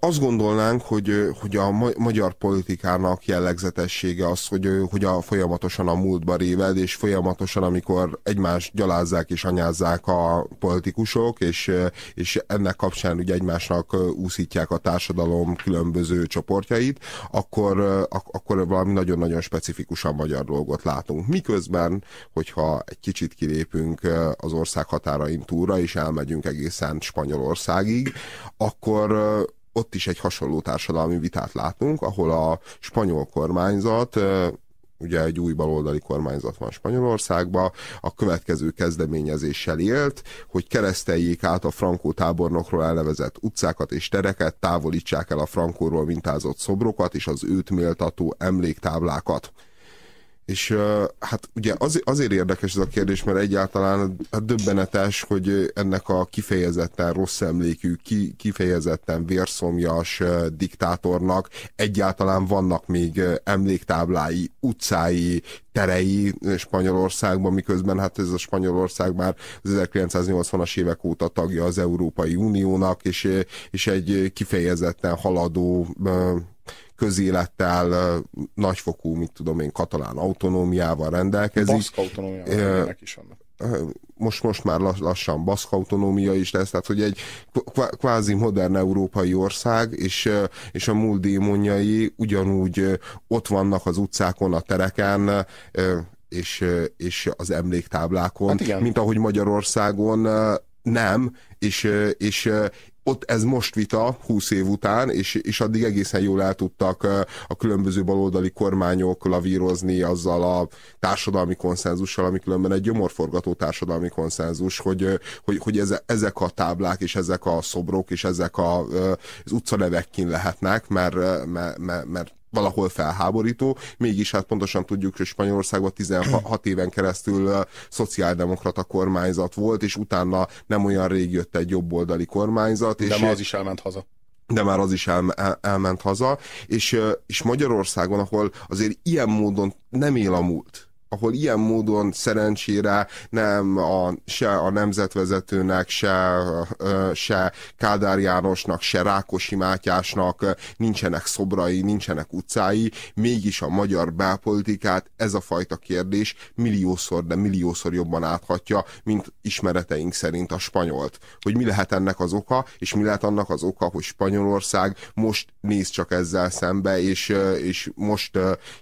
Azt gondolnánk, hogy, hogy a magyar politikának jellegzetessége az, hogy, hogy a, folyamatosan a múltba réved, és folyamatosan, amikor egymást gyalázzák és anyázzák a politikusok, és, és ennek kapcsán ugye egymásnak úszítják a társadalom különböző csoportjait, akkor, akkor valami nagyon-nagyon specifikusan magyar dolgot látunk. Miközben, hogyha egy kicsit kilépünk az ország határain túlra, és elmegyünk egészen Spanyolországig, akkor ott is egy hasonló társadalmi vitát látunk, ahol a spanyol kormányzat ugye egy új baloldali kormányzat van Spanyolországban, a következő kezdeményezéssel élt, hogy kereszteljék át a frankó tábornokról elnevezett utcákat és tereket, távolítsák el a frankóról mintázott szobrokat és az őt méltató emléktáblákat. És hát ugye az, azért érdekes ez a kérdés, mert egyáltalán hát döbbenetes, hogy ennek a kifejezetten rossz emlékű, ki, kifejezetten vérszomjas diktátornak egyáltalán vannak még emléktáblái, utcái, terei Spanyolországban, miközben hát ez a Spanyolország már az 1980-as évek óta tagja az Európai Uniónak, és, és egy kifejezetten haladó közélettel, nagyfokú, mit tudom én, katalán autonómiával rendelkezik. Baszk autonómiával is vannak most, most már lassan baszk autonómia is lesz, tehát hogy egy kvázi modern európai ország, és, és a múlt démonjai ugyanúgy ott vannak az utcákon, a tereken, és, és az emléktáblákon, hát mint ahogy Magyarországon nem, és, és ott ez most vita 20 év után, és, és addig egészen jól el tudtak a különböző baloldali kormányok lavírozni azzal a társadalmi konszenzussal, ami különben egy gyomorforgató társadalmi konszenzus, hogy, hogy, hogy ezek a táblák, és ezek a szobrok, és ezek a, az utcanevek kin lehetnek, mert, mert, mert, mert valahol felháborító, mégis hát pontosan tudjuk, hogy Spanyolországban 16 éven keresztül szociáldemokrata kormányzat volt, és utána nem olyan rég jött egy jobboldali kormányzat. De és már az is elment haza de már az is el, el, elment haza, és, és Magyarországon, ahol azért ilyen módon nem él a múlt, ahol ilyen módon szerencsére nem a, se a nemzetvezetőnek, se, se Kádár Jánosnak, se Rákosi Mátyásnak nincsenek szobrai, nincsenek utcái, mégis a magyar belpolitikát ez a fajta kérdés milliószor, de milliószor jobban áthatja, mint ismereteink szerint a spanyolt. Hogy mi lehet ennek az oka, és mi lehet annak az oka, hogy Spanyolország most néz csak ezzel szembe, és, és most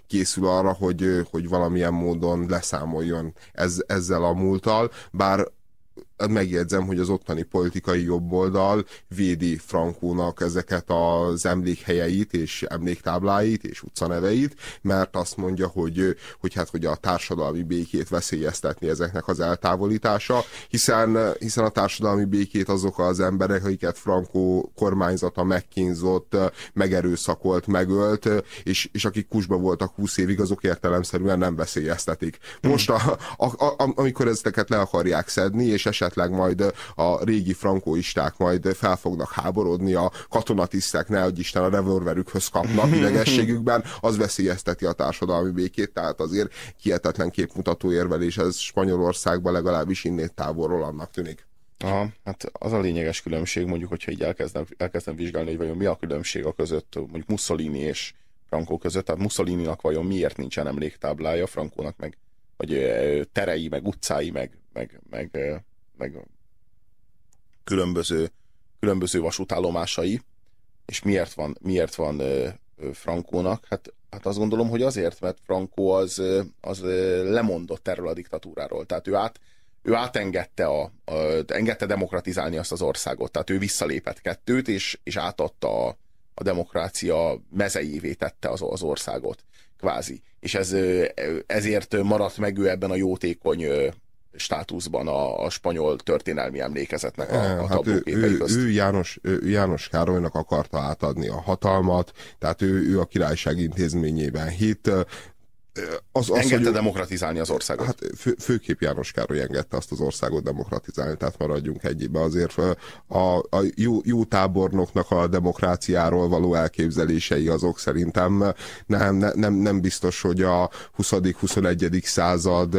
készül arra, hogy, hogy valamilyen módon módon leszámoljon ez, ezzel a múlttal, bár megjegyzem, hogy az ottani politikai jobboldal védi Frankónak ezeket az emlékhelyeit és emléktábláit és utcaneveit, mert azt mondja, hogy, hogy hát hogy a társadalmi békét veszélyeztetni ezeknek az eltávolítása, hiszen, hiszen a társadalmi békét azok az emberek, akiket Frankó kormányzata megkínzott, megerőszakolt, megölt, és, és akik kusba voltak 20 évig, azok értelemszerűen nem veszélyeztetik. Most, a, a, a, amikor ezeket le akarják szedni, és esetleg esetleg majd a régi frankóisták majd fel fognak háborodni, a katonatisztek ne, hogy Isten a revolverükhöz kapnak idegességükben, az veszélyezteti a társadalmi békét, tehát azért hihetetlen képmutató érvelés ez Spanyolországban legalábbis innét távolról annak tűnik. Aha, hát az a lényeges különbség, mondjuk, hogyha így elkezdem, elkezdem vizsgálni, hogy vajon mi a különbség a között, mondjuk Mussolini és Franco között, tehát Mussolininak vajon miért nincsen emléktáblája, Frankónak meg vagy terei, meg utcái, meg, meg, meg meg különböző, különböző vasútállomásai, és miért van, miért van Frankónak? Hát, hát azt gondolom, hogy azért, mert Frankó az, az lemondott erről a diktatúráról. Tehát ő, át, ő átengedte a, a, engedte demokratizálni azt az országot. Tehát ő visszalépett kettőt, és, és átadta a, a demokrácia mezejévé tette az, az országot, kvázi. És ez, ezért maradt meg ő ebben a jótékony státuszban a, a spanyol történelmi emlékezetnek a, a hát ő, ő, ő, János, ő János Károlynak akarta átadni a hatalmat, tehát ő, ő a királyság intézményében hit, az, az, Engedte hogy, demokratizálni az országot. Hát fő, főképp János Károly engedte azt az országot demokratizálni, tehát maradjunk egyébe. Azért a, a jó, jó tábornoknak a demokráciáról való elképzelései azok szerintem nem, nem, nem biztos, hogy a 20.-21. század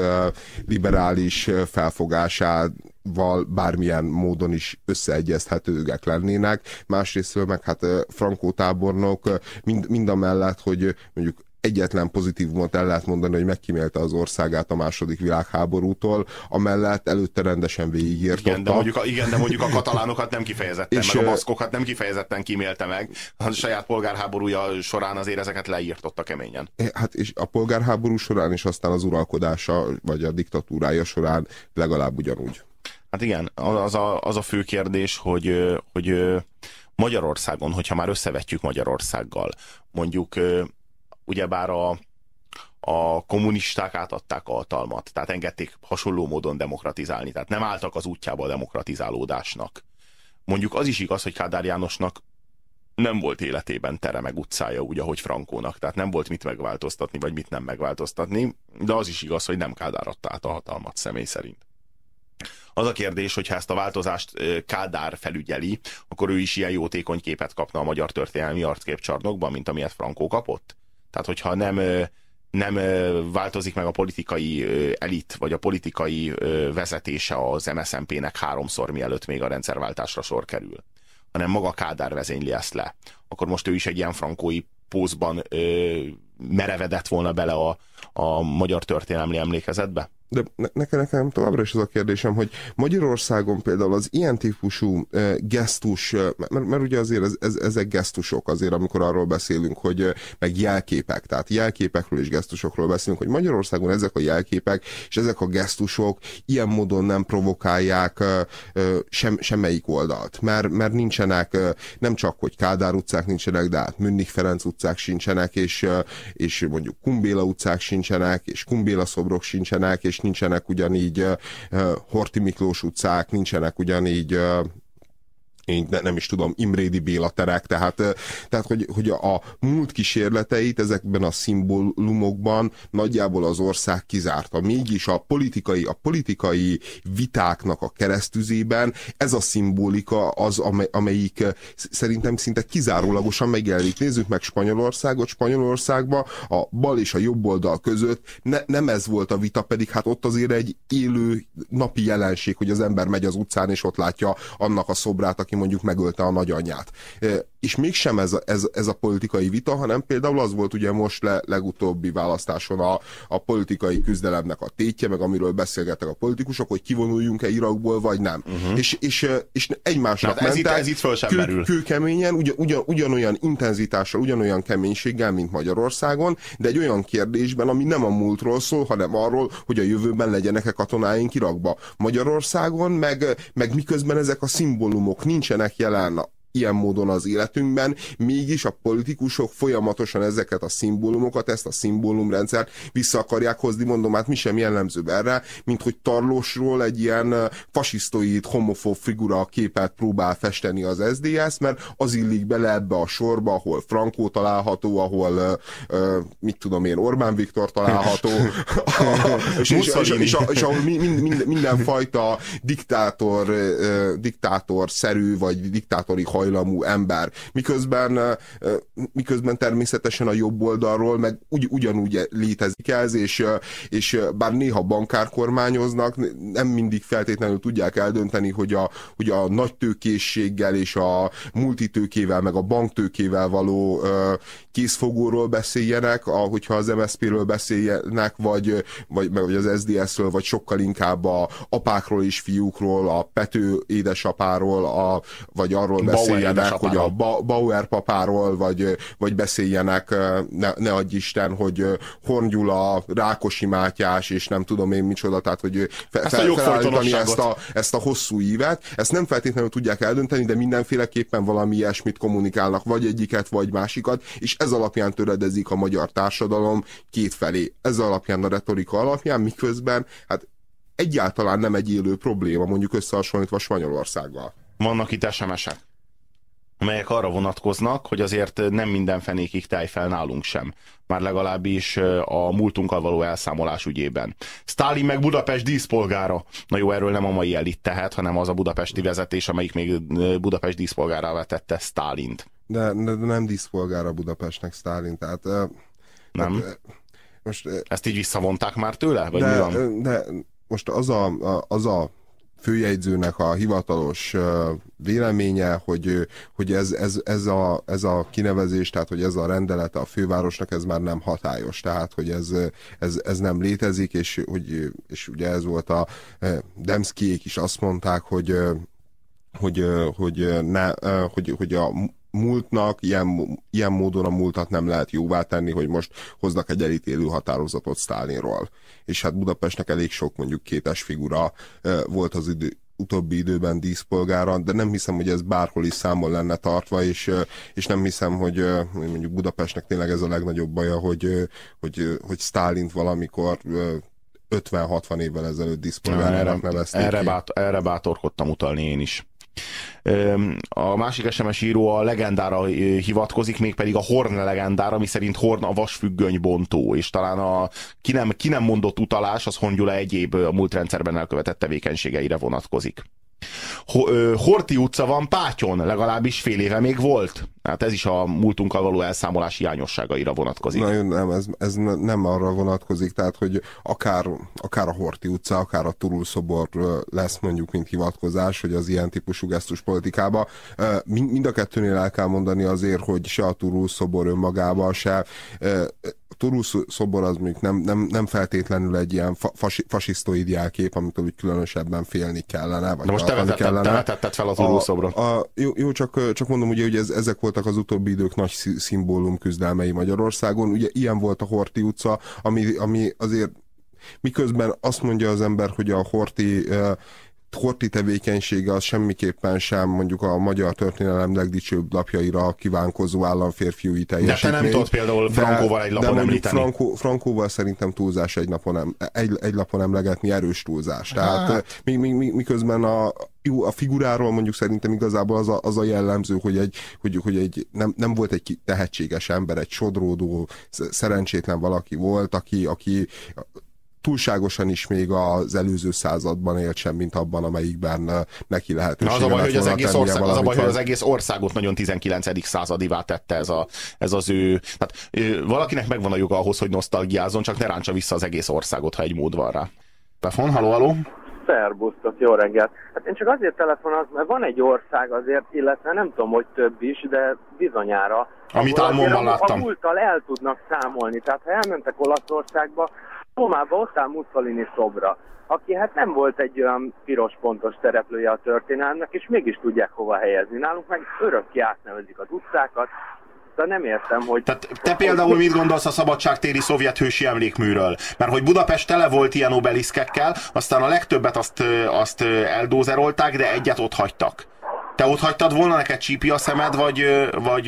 liberális felfogását val bármilyen módon is összeegyezhetőek lennének. Másrészt meg hát Frankó tábornok mind, mind a mellett, hogy mondjuk egyetlen pozitívumot el lehet mondani, hogy megkímélte az országát a második világháborútól, amellett előtte rendesen végigírtotta. Igen, de mondjuk a, igen, de mondjuk a katalánokat nem kifejezetten, és meg a baszkokat nem kifejezetten kímélte meg. A saját polgárháborúja során azért ezeket leírtotta keményen. Hát és a polgárháború során és aztán az uralkodása, vagy a diktatúrája során legalább ugyanúgy. Hát igen, az a, az a fő kérdés, hogy, hogy Magyarországon, hogyha már összevetjük Magyarországgal, mondjuk ugyebár a, a kommunisták átadták a hatalmat, tehát engedték hasonló módon demokratizálni, tehát nem álltak az útjába a demokratizálódásnak. Mondjuk az is igaz, hogy Kádár Jánosnak nem volt életében tere meg utcája úgy, ahogy Frankónak, tehát nem volt mit megváltoztatni, vagy mit nem megváltoztatni, de az is igaz, hogy nem Kádár adta át a hatalmat személy szerint. Az a kérdés, hogy ha ezt a változást Kádár felügyeli, akkor ő is ilyen jótékony képet kapna a magyar történelmi arcképcsarnokban, mint amilyet Frankó kapott? Tehát, hogyha nem, nem változik meg a politikai elit, vagy a politikai vezetése az MSZNP-nek háromszor, mielőtt még a rendszerváltásra sor kerül, hanem maga Kádár vezényli ezt le, akkor most ő is egy ilyen frankói pózban merevedett volna bele a, a magyar történelmi emlékezetbe? De nekem, nekem továbbra is az a kérdésem, hogy Magyarországon például az ilyen típusú uh, gesztus, uh, mert, mert ugye azért ez, ez, ezek gesztusok azért, amikor arról beszélünk, hogy uh, meg jelképek, tehát jelképekről és gesztusokról beszélünk, hogy Magyarországon ezek a jelképek és ezek a gesztusok ilyen módon nem provokálják uh, uh, sem, semmelyik oldalt, mert, mert nincsenek, uh, nem csak, hogy Kádár utcák nincsenek, de hát Münnik Ferenc utcák sincsenek, és, uh, és mondjuk Kumbéla utcák sincsenek, és Kumbéla szobrok sincsenek, és nincsenek ugyanígy Horti Miklós utcák, nincsenek ugyanígy én nem is tudom, Imrédi Béla terek, tehát, tehát hogy, hogy a múlt kísérleteit ezekben a szimbólumokban nagyjából az ország kizárta. Mégis a politikai, a politikai vitáknak a keresztüzében ez a szimbolika az, amely, amelyik szerintem szinte kizárólagosan megjelenik. Nézzük meg Spanyolországot. Spanyolországban a bal és a jobb oldal között ne, nem ez volt a vita, pedig hát ott azért egy élő napi jelenség, hogy az ember megy az utcán, és ott látja annak a szobrát, aki mondjuk megölte a nagyanyját. És mégsem ez a, ez, ez a politikai vita, hanem például az volt ugye most le, legutóbbi választáson a, a politikai küzdelemnek a tétje, meg amiről beszélgettek a politikusok, hogy kivonuljunk-e Irakból, vagy nem. Uh-huh. És, és, és egymásnak hát ez mentek, itt, ez itt föl sem kül, kőkeményen, ugyan, ugyan, ugyanolyan intenzitással, ugyanolyan keménységgel, mint Magyarországon, de egy olyan kérdésben, ami nem a múltról szól, hanem arról, hogy a jövőben legyenek-e katonáink Irakba. Magyarországon, meg, meg miközben ezek a szimbólumok nincs nincsenek jelen ilyen módon az életünkben, mégis a politikusok folyamatosan ezeket a szimbólumokat, ezt a szimbólumrendszert vissza akarják hozni, mondom, hát mi sem jellemzőbb erre, mint hogy Tarlósról egy ilyen fasisztoid, homofób figura képet próbál festeni az SDS, mert az illik bele ebbe a sorba, ahol Frankó található, ahol mit tudom én, Orbán Viktor található, és, és, és, és, és ahol mind, mind, mindenfajta diktátor, diktátor szerű, vagy diktátori hajlamú ember, miközben, miközben természetesen a jobb oldalról meg ugy, ugyanúgy létezik ez, és, és bár néha bankár kormányoznak, nem mindig feltétlenül tudják eldönteni, hogy a, hogy a nagy tőkészséggel és a multitőkével, meg a banktőkével való készfogóról beszéljenek, ahogyha az MSZP-ről beszéljenek, vagy, vagy, vagy az SDS-ről, vagy sokkal inkább a apákról és fiúkról, a Pető édesapáról, a, vagy arról beszéljenek, beszéljenek, hogy a Bauer papáról, vagy, vagy beszéljenek, ne, ne adj Isten, hogy Horn Gyula, Rákosi Mátyás, és nem tudom én micsoda, tehát hogy fe, ezt, fel, felállítani ezt a, ezt a hosszú ívet. Ezt nem feltétlenül tudják eldönteni, de mindenféleképpen valami ilyesmit kommunikálnak, vagy egyiket, vagy másikat, és ez alapján töredezik a magyar társadalom kétfelé. Ez alapján a retorika alapján, miközben hát egyáltalán nem egy élő probléma, mondjuk összehasonlítva Spanyolországgal. Vannak itt SMS-ek. amelyek arra vonatkoznak, hogy azért nem minden fenékig tej fel nálunk sem. Már legalábbis a múltunkkal való elszámolás ügyében. Stalin meg Budapest díszpolgára. Na jó, erről nem a mai elit tehet, hanem az a budapesti vezetés, amelyik még Budapest díszpolgára vetette Stalint. De, de, nem díszpolgára Budapestnek Stalin, tehát... Nem? Tehát, most, Ezt így visszavonták már tőle? Vagy de, mi van? de most az a, az a főjegyzőnek a hivatalos véleménye, hogy, hogy ez, ez, ez, a, ez a kinevezés, tehát hogy ez a rendelete a fővárosnak, ez már nem hatályos, tehát hogy ez, ez, ez nem létezik, és, hogy, és ugye ez volt a Demszkiék is azt mondták, hogy hogy, hogy, ne, hogy, hogy a múltnak, ilyen, ilyen módon a múltat nem lehet jóvá tenni, hogy most hoznak egy elítélő határozatot Sztálinról. És hát Budapestnek elég sok mondjuk kétes figura volt az idő, utóbbi időben díszpolgára, de nem hiszem, hogy ez bárhol is számon lenne tartva, és, és nem hiszem, hogy mondjuk Budapestnek tényleg ez a legnagyobb baja, hogy, hogy, hogy Sztálint valamikor 50-60 évvel ezelőtt díszpolgárának nevezték erre, bát, erre bátorkodtam utalni én is. A másik SMS író a legendára hivatkozik, mégpedig a Horn legendára, ami szerint Horn a vasfüggöny bontó, és talán a ki nem, ki nem mondott utalás, az Hongyula egyéb a múlt rendszerben elkövetett tevékenységeire vonatkozik. Horti utca van Pátyon, legalábbis fél éve még volt. Hát ez is a múltunkkal való elszámolás hiányosságaira vonatkozik. Na, nem, ez, ez nem arra vonatkozik, tehát hogy akár, akár a Horti utca, akár a Turul szobor lesz mondjuk, mint hivatkozás, hogy az ilyen típusú gesztus politikába. Mind a kettőnél el kell mondani azért, hogy se a Turul szobor önmagában, se Turul szobor az mondjuk nem, nem, nem feltétlenül egy ilyen fasi, fasisztoid jelkép, amitől úgy különösebben félni kellene. Vagy De most te kellene. te fel a Turul szobrot. A, a, jó, jó csak, csak mondom, ugye, hogy ez, ezek voltak az utóbbi idők nagy szimbólum küzdelmei Magyarországon. Ugye ilyen volt a Horti utca, ami, ami azért miközben azt mondja az ember, hogy a Horti Horti tevékenysége az semmiképpen sem mondjuk a magyar történelem legdicsőbb lapjaira kívánkozó államférfiúi teljesítmény. De te nem tudod például Frankóval egy lapon de említeni. Frankó, Frankóval szerintem túlzás egy, napon egy, egy lapon emlegetni erős túlzás. Tehát hát. mi, mi, mi, miközben a, jó, a figuráról mondjuk szerintem igazából az a, az a jellemző, hogy, egy, hogy, hogy egy, nem, nem volt egy tehetséges ember, egy sodródó, szerencsétlen valaki volt, aki, aki túlságosan is még az előző században élt sem, mint abban, amelyikben neki lehetősége az a baj, hogy az egész, ország, az a baj, hogy az egész országot nagyon 19. századivá tette ez, a, ez az ő... Tehát, valakinek megvan a joga ahhoz, hogy nosztalgiázon, csak ne ráncsa vissza az egész országot, ha egy mód van rá. Telefon, haló, haló? Szerbusztok, jó reggelt. Hát én csak azért telefonálok, mert van egy ország azért, illetve nem tudom, hogy több is, de bizonyára. Amit álmomban láttam. A múlttal el tudnak számolni. Tehát ha elmentek Olaszországba, Rómában ott áll Mussolini szobra, aki hát nem volt egy olyan piros pontos szereplője a történelmnek, és mégis tudják hova helyezni. Nálunk meg örökké átnevezik az utcákat, de nem értem, hogy... Tehát te például mit gondolsz a szabadságtéri szovjet hősi emlékműről? Mert hogy Budapest tele volt ilyen obeliszkekkel, aztán a legtöbbet azt, azt eldózerolták, de egyet ott hagytak. Te ott hagytad volna neked csípi a szemed, vagy... vagy...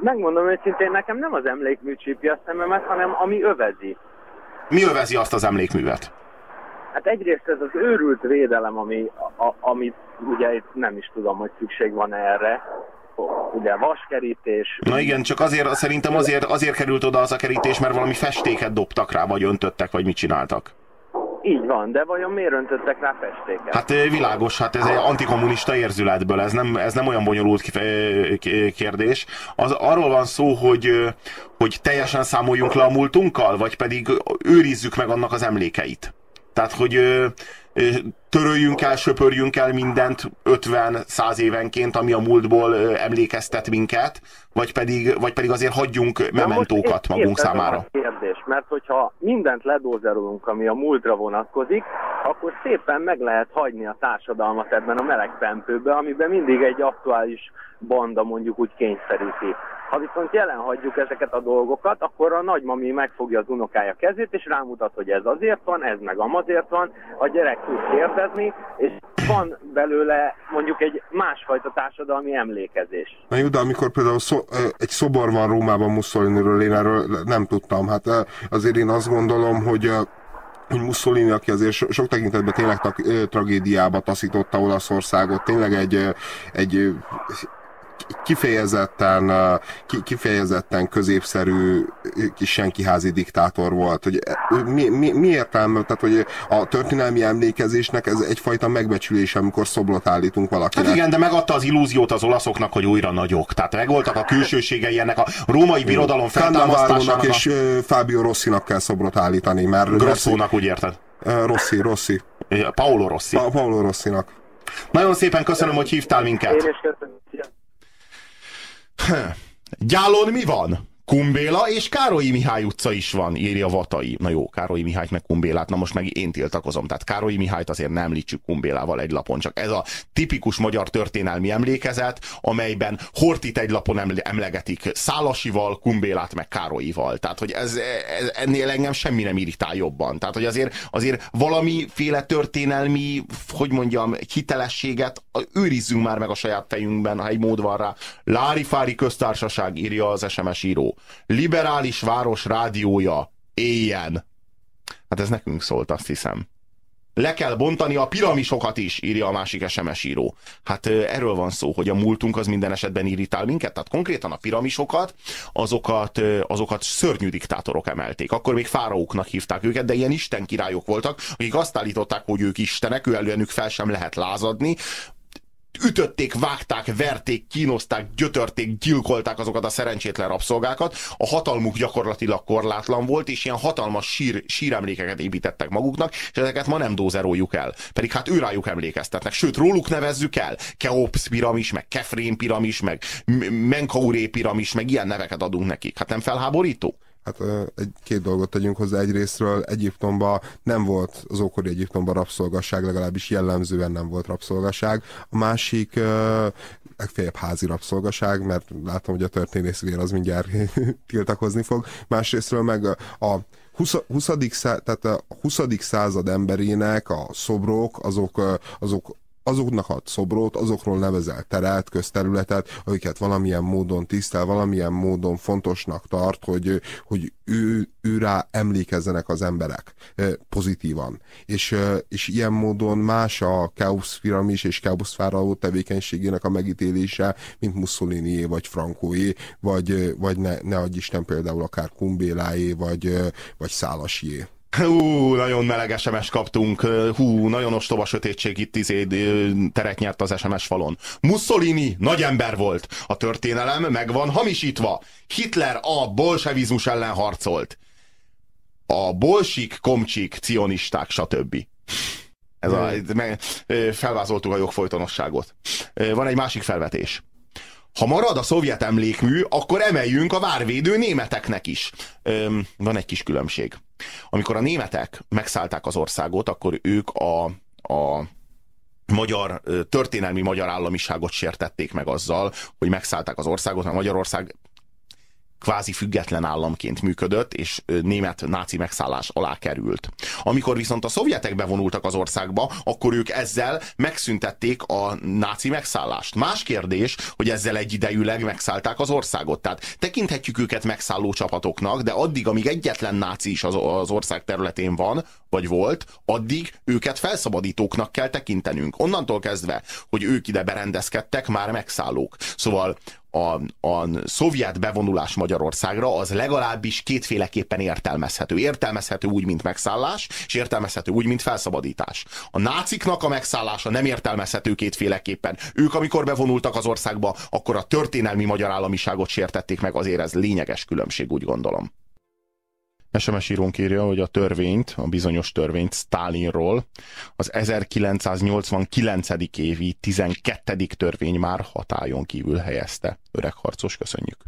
Megmondom őszintén, nekem nem az emlékmű csípi a szememet, hanem ami övezi. Mi övezi azt az emlékművet? Hát egyrészt ez az őrült védelem, ami, a, amit ugye itt nem is tudom, hogy szükség van erre, ugye vaskerítés. Na igen, csak azért szerintem azért, azért került oda az a kerítés, mert valami festéket dobtak rá, vagy öntöttek, vagy mit csináltak. Így van, de vajon miért öntöttek rá festéket? Hát világos, hát ez egy antikommunista érzületből, ez nem, ez nem olyan bonyolult kérdés. Az, arról van szó, hogy, hogy teljesen számoljunk le a múltunkkal, vagy pedig őrizzük meg annak az emlékeit. Tehát, hogy töröljünk el, söpörjünk el mindent 50-100 évenként, ami a múltból emlékeztet minket, vagy pedig, vagy pedig azért hagyjunk mementókat magunk számára. A kérdés, mert hogyha mindent ledózerolunk, ami a múltra vonatkozik, akkor szépen meg lehet hagyni a társadalmat ebben a meleg pempőbe, amiben mindig egy aktuális banda mondjuk úgy kényszeríti. Ha viszont jelen hagyjuk ezeket a dolgokat, akkor a nagymami megfogja az unokája kezét, és rámutat, hogy ez azért van, ez meg amazért van, a gyerek tud kérdezni, és van belőle mondjuk egy másfajta társadalmi emlékezés. Na jó, de amikor például szó, egy szobor van Rómában Mussoliniről, én erről nem tudtam. Hát azért én azt gondolom, hogy hogy Mussolini, aki azért so, sok tekintetben tényleg tragédiába taszította Olaszországot, tényleg egy, egy kifejezetten, kifejezetten középszerű kis senkiházi diktátor volt. Hogy mi, mi, mi értelme, tehát hogy a történelmi emlékezésnek ez egyfajta megbecsülés, amikor szobrot állítunk valakinek. Hát igen, de megadta az illúziót az olaszoknak, hogy újra nagyok. Tehát megvoltak a külsőségei ennek a római birodalom feltámasztásának. A... és Fábio Rossinak kell szobrot állítani, mert... Grosszónak, úgy érted? Rossi, Rossi. Paolo Rossi. Pa Paolo Rossinak. Nagyon szépen köszönöm, hogy hívtál minket. Én is köszönöm. Gyálon mi van? Kumbéla és Károlyi Mihály utca is van, írja Vatai. Na jó, Károlyi Mihályt meg Kumbélát, na most meg én tiltakozom. Tehát Károlyi Mihályt azért nem említsük Kumbélával egy lapon, csak ez a tipikus magyar történelmi emlékezet, amelyben Hortit egy lapon emlegetik Szálasival, Kumbélát meg Károlyival. Tehát, hogy ez, ez, ennél engem semmi nem irritál jobban. Tehát, hogy azért, azért valamiféle történelmi, hogy mondjam, hitelességet őrizzünk már meg a saját fejünkben, ha egy mód van rá. Lári-fári köztársaság írja az SMS író. Liberális város rádiója. Éljen! Hát ez nekünk szólt, azt hiszem. Le kell bontani a piramisokat is, írja a másik SMS író. Hát erről van szó, hogy a múltunk az minden esetben irritál minket. Tehát konkrétan a piramisokat, azokat, azokat szörnyű diktátorok emelték. Akkor még fáraóknak hívták őket, de ilyen isten királyok voltak, akik azt állították, hogy ők istenek, ő előenük fel sem lehet lázadni ütötték, vágták, verték, kínozták, gyötörték, gyilkolták azokat a szerencsétlen rabszolgákat. A hatalmuk gyakorlatilag korlátlan volt, és ilyen hatalmas sír, síremlékeket építettek maguknak, és ezeket ma nem dózeroljuk el. Pedig hát őrájuk emlékeztetnek. Sőt, róluk nevezzük el. Keops piramis, meg Kefrén piramis, meg Menkauré piramis, meg ilyen neveket adunk nekik. Hát nem felháborító? Hát egy, két dolgot tegyünk hozzá. Egyrésztről Egyiptomban nem volt az ókori Egyiptomban rabszolgasság, legalábbis jellemzően nem volt rabszolgasság. A másik legfeljebb házi rabszolgaság, mert látom, hogy a történész vér az mindjárt tiltakozni fog. Másrésztről meg a 20. 20. Szá, tehát a 20. század emberének a szobrok, azok, azok azoknak ad szobrot, azokról nevezel teret, közterületet, amiket valamilyen módon tisztel, valamilyen módon fontosnak tart, hogy, hogy ő, ő rá emlékezzenek az emberek pozitívan. És, és ilyen módon más a Keops piramis és Keops fáraó tevékenységének a megítélése, mint Mussolini vagy Frankóé, vagy, vagy ne, ne adj Isten például akár Kumbéláé, vagy, vagy Szálasié. Hú, nagyon meleg SMS kaptunk. Hú, nagyon ostoba sötétség itt izé, teret nyert az SMS falon. Mussolini nagy ember volt. A történelem meg van hamisítva. Hitler a bolsevizmus ellen harcolt. A bolsik, komcsik, cionisták, stb. Ez a, felvázoltuk a jogfolytonosságot. Van egy másik felvetés. Ha marad a szovjet emlékmű, akkor emeljünk a várvédő németeknek is. Öm, van egy kis különbség. Amikor a németek megszállták az országot, akkor ők a, a magyar, történelmi magyar államiságot sértették meg azzal, hogy megszállták az országot, mert Magyarország kvázi független államként működött, és német náci megszállás alá került. Amikor viszont a szovjetek bevonultak az országba, akkor ők ezzel megszüntették a náci megszállást. Más kérdés, hogy ezzel egyidejűleg megszállták az országot. Tehát tekinthetjük őket megszálló csapatoknak, de addig, amíg egyetlen náci is az, ország területén van, vagy volt, addig őket felszabadítóknak kell tekintenünk. Onnantól kezdve, hogy ők ide berendezkedtek, már megszállók. Szóval a, a szovjet bevonulás Magyarországra az legalábbis kétféleképpen értelmezhető. Értelmezhető úgy, mint megszállás, és értelmezhető úgy, mint felszabadítás. A náciknak a megszállása nem értelmezhető kétféleképpen. Ők, amikor bevonultak az országba, akkor a történelmi magyar államiságot sértették meg, azért ez lényeges különbség, úgy gondolom. SMS írónk írja, hogy a törvényt, a bizonyos törvényt Stalinról az 1989. évi 12. törvény már hatályon kívül helyezte. Öreg harcos, köszönjük.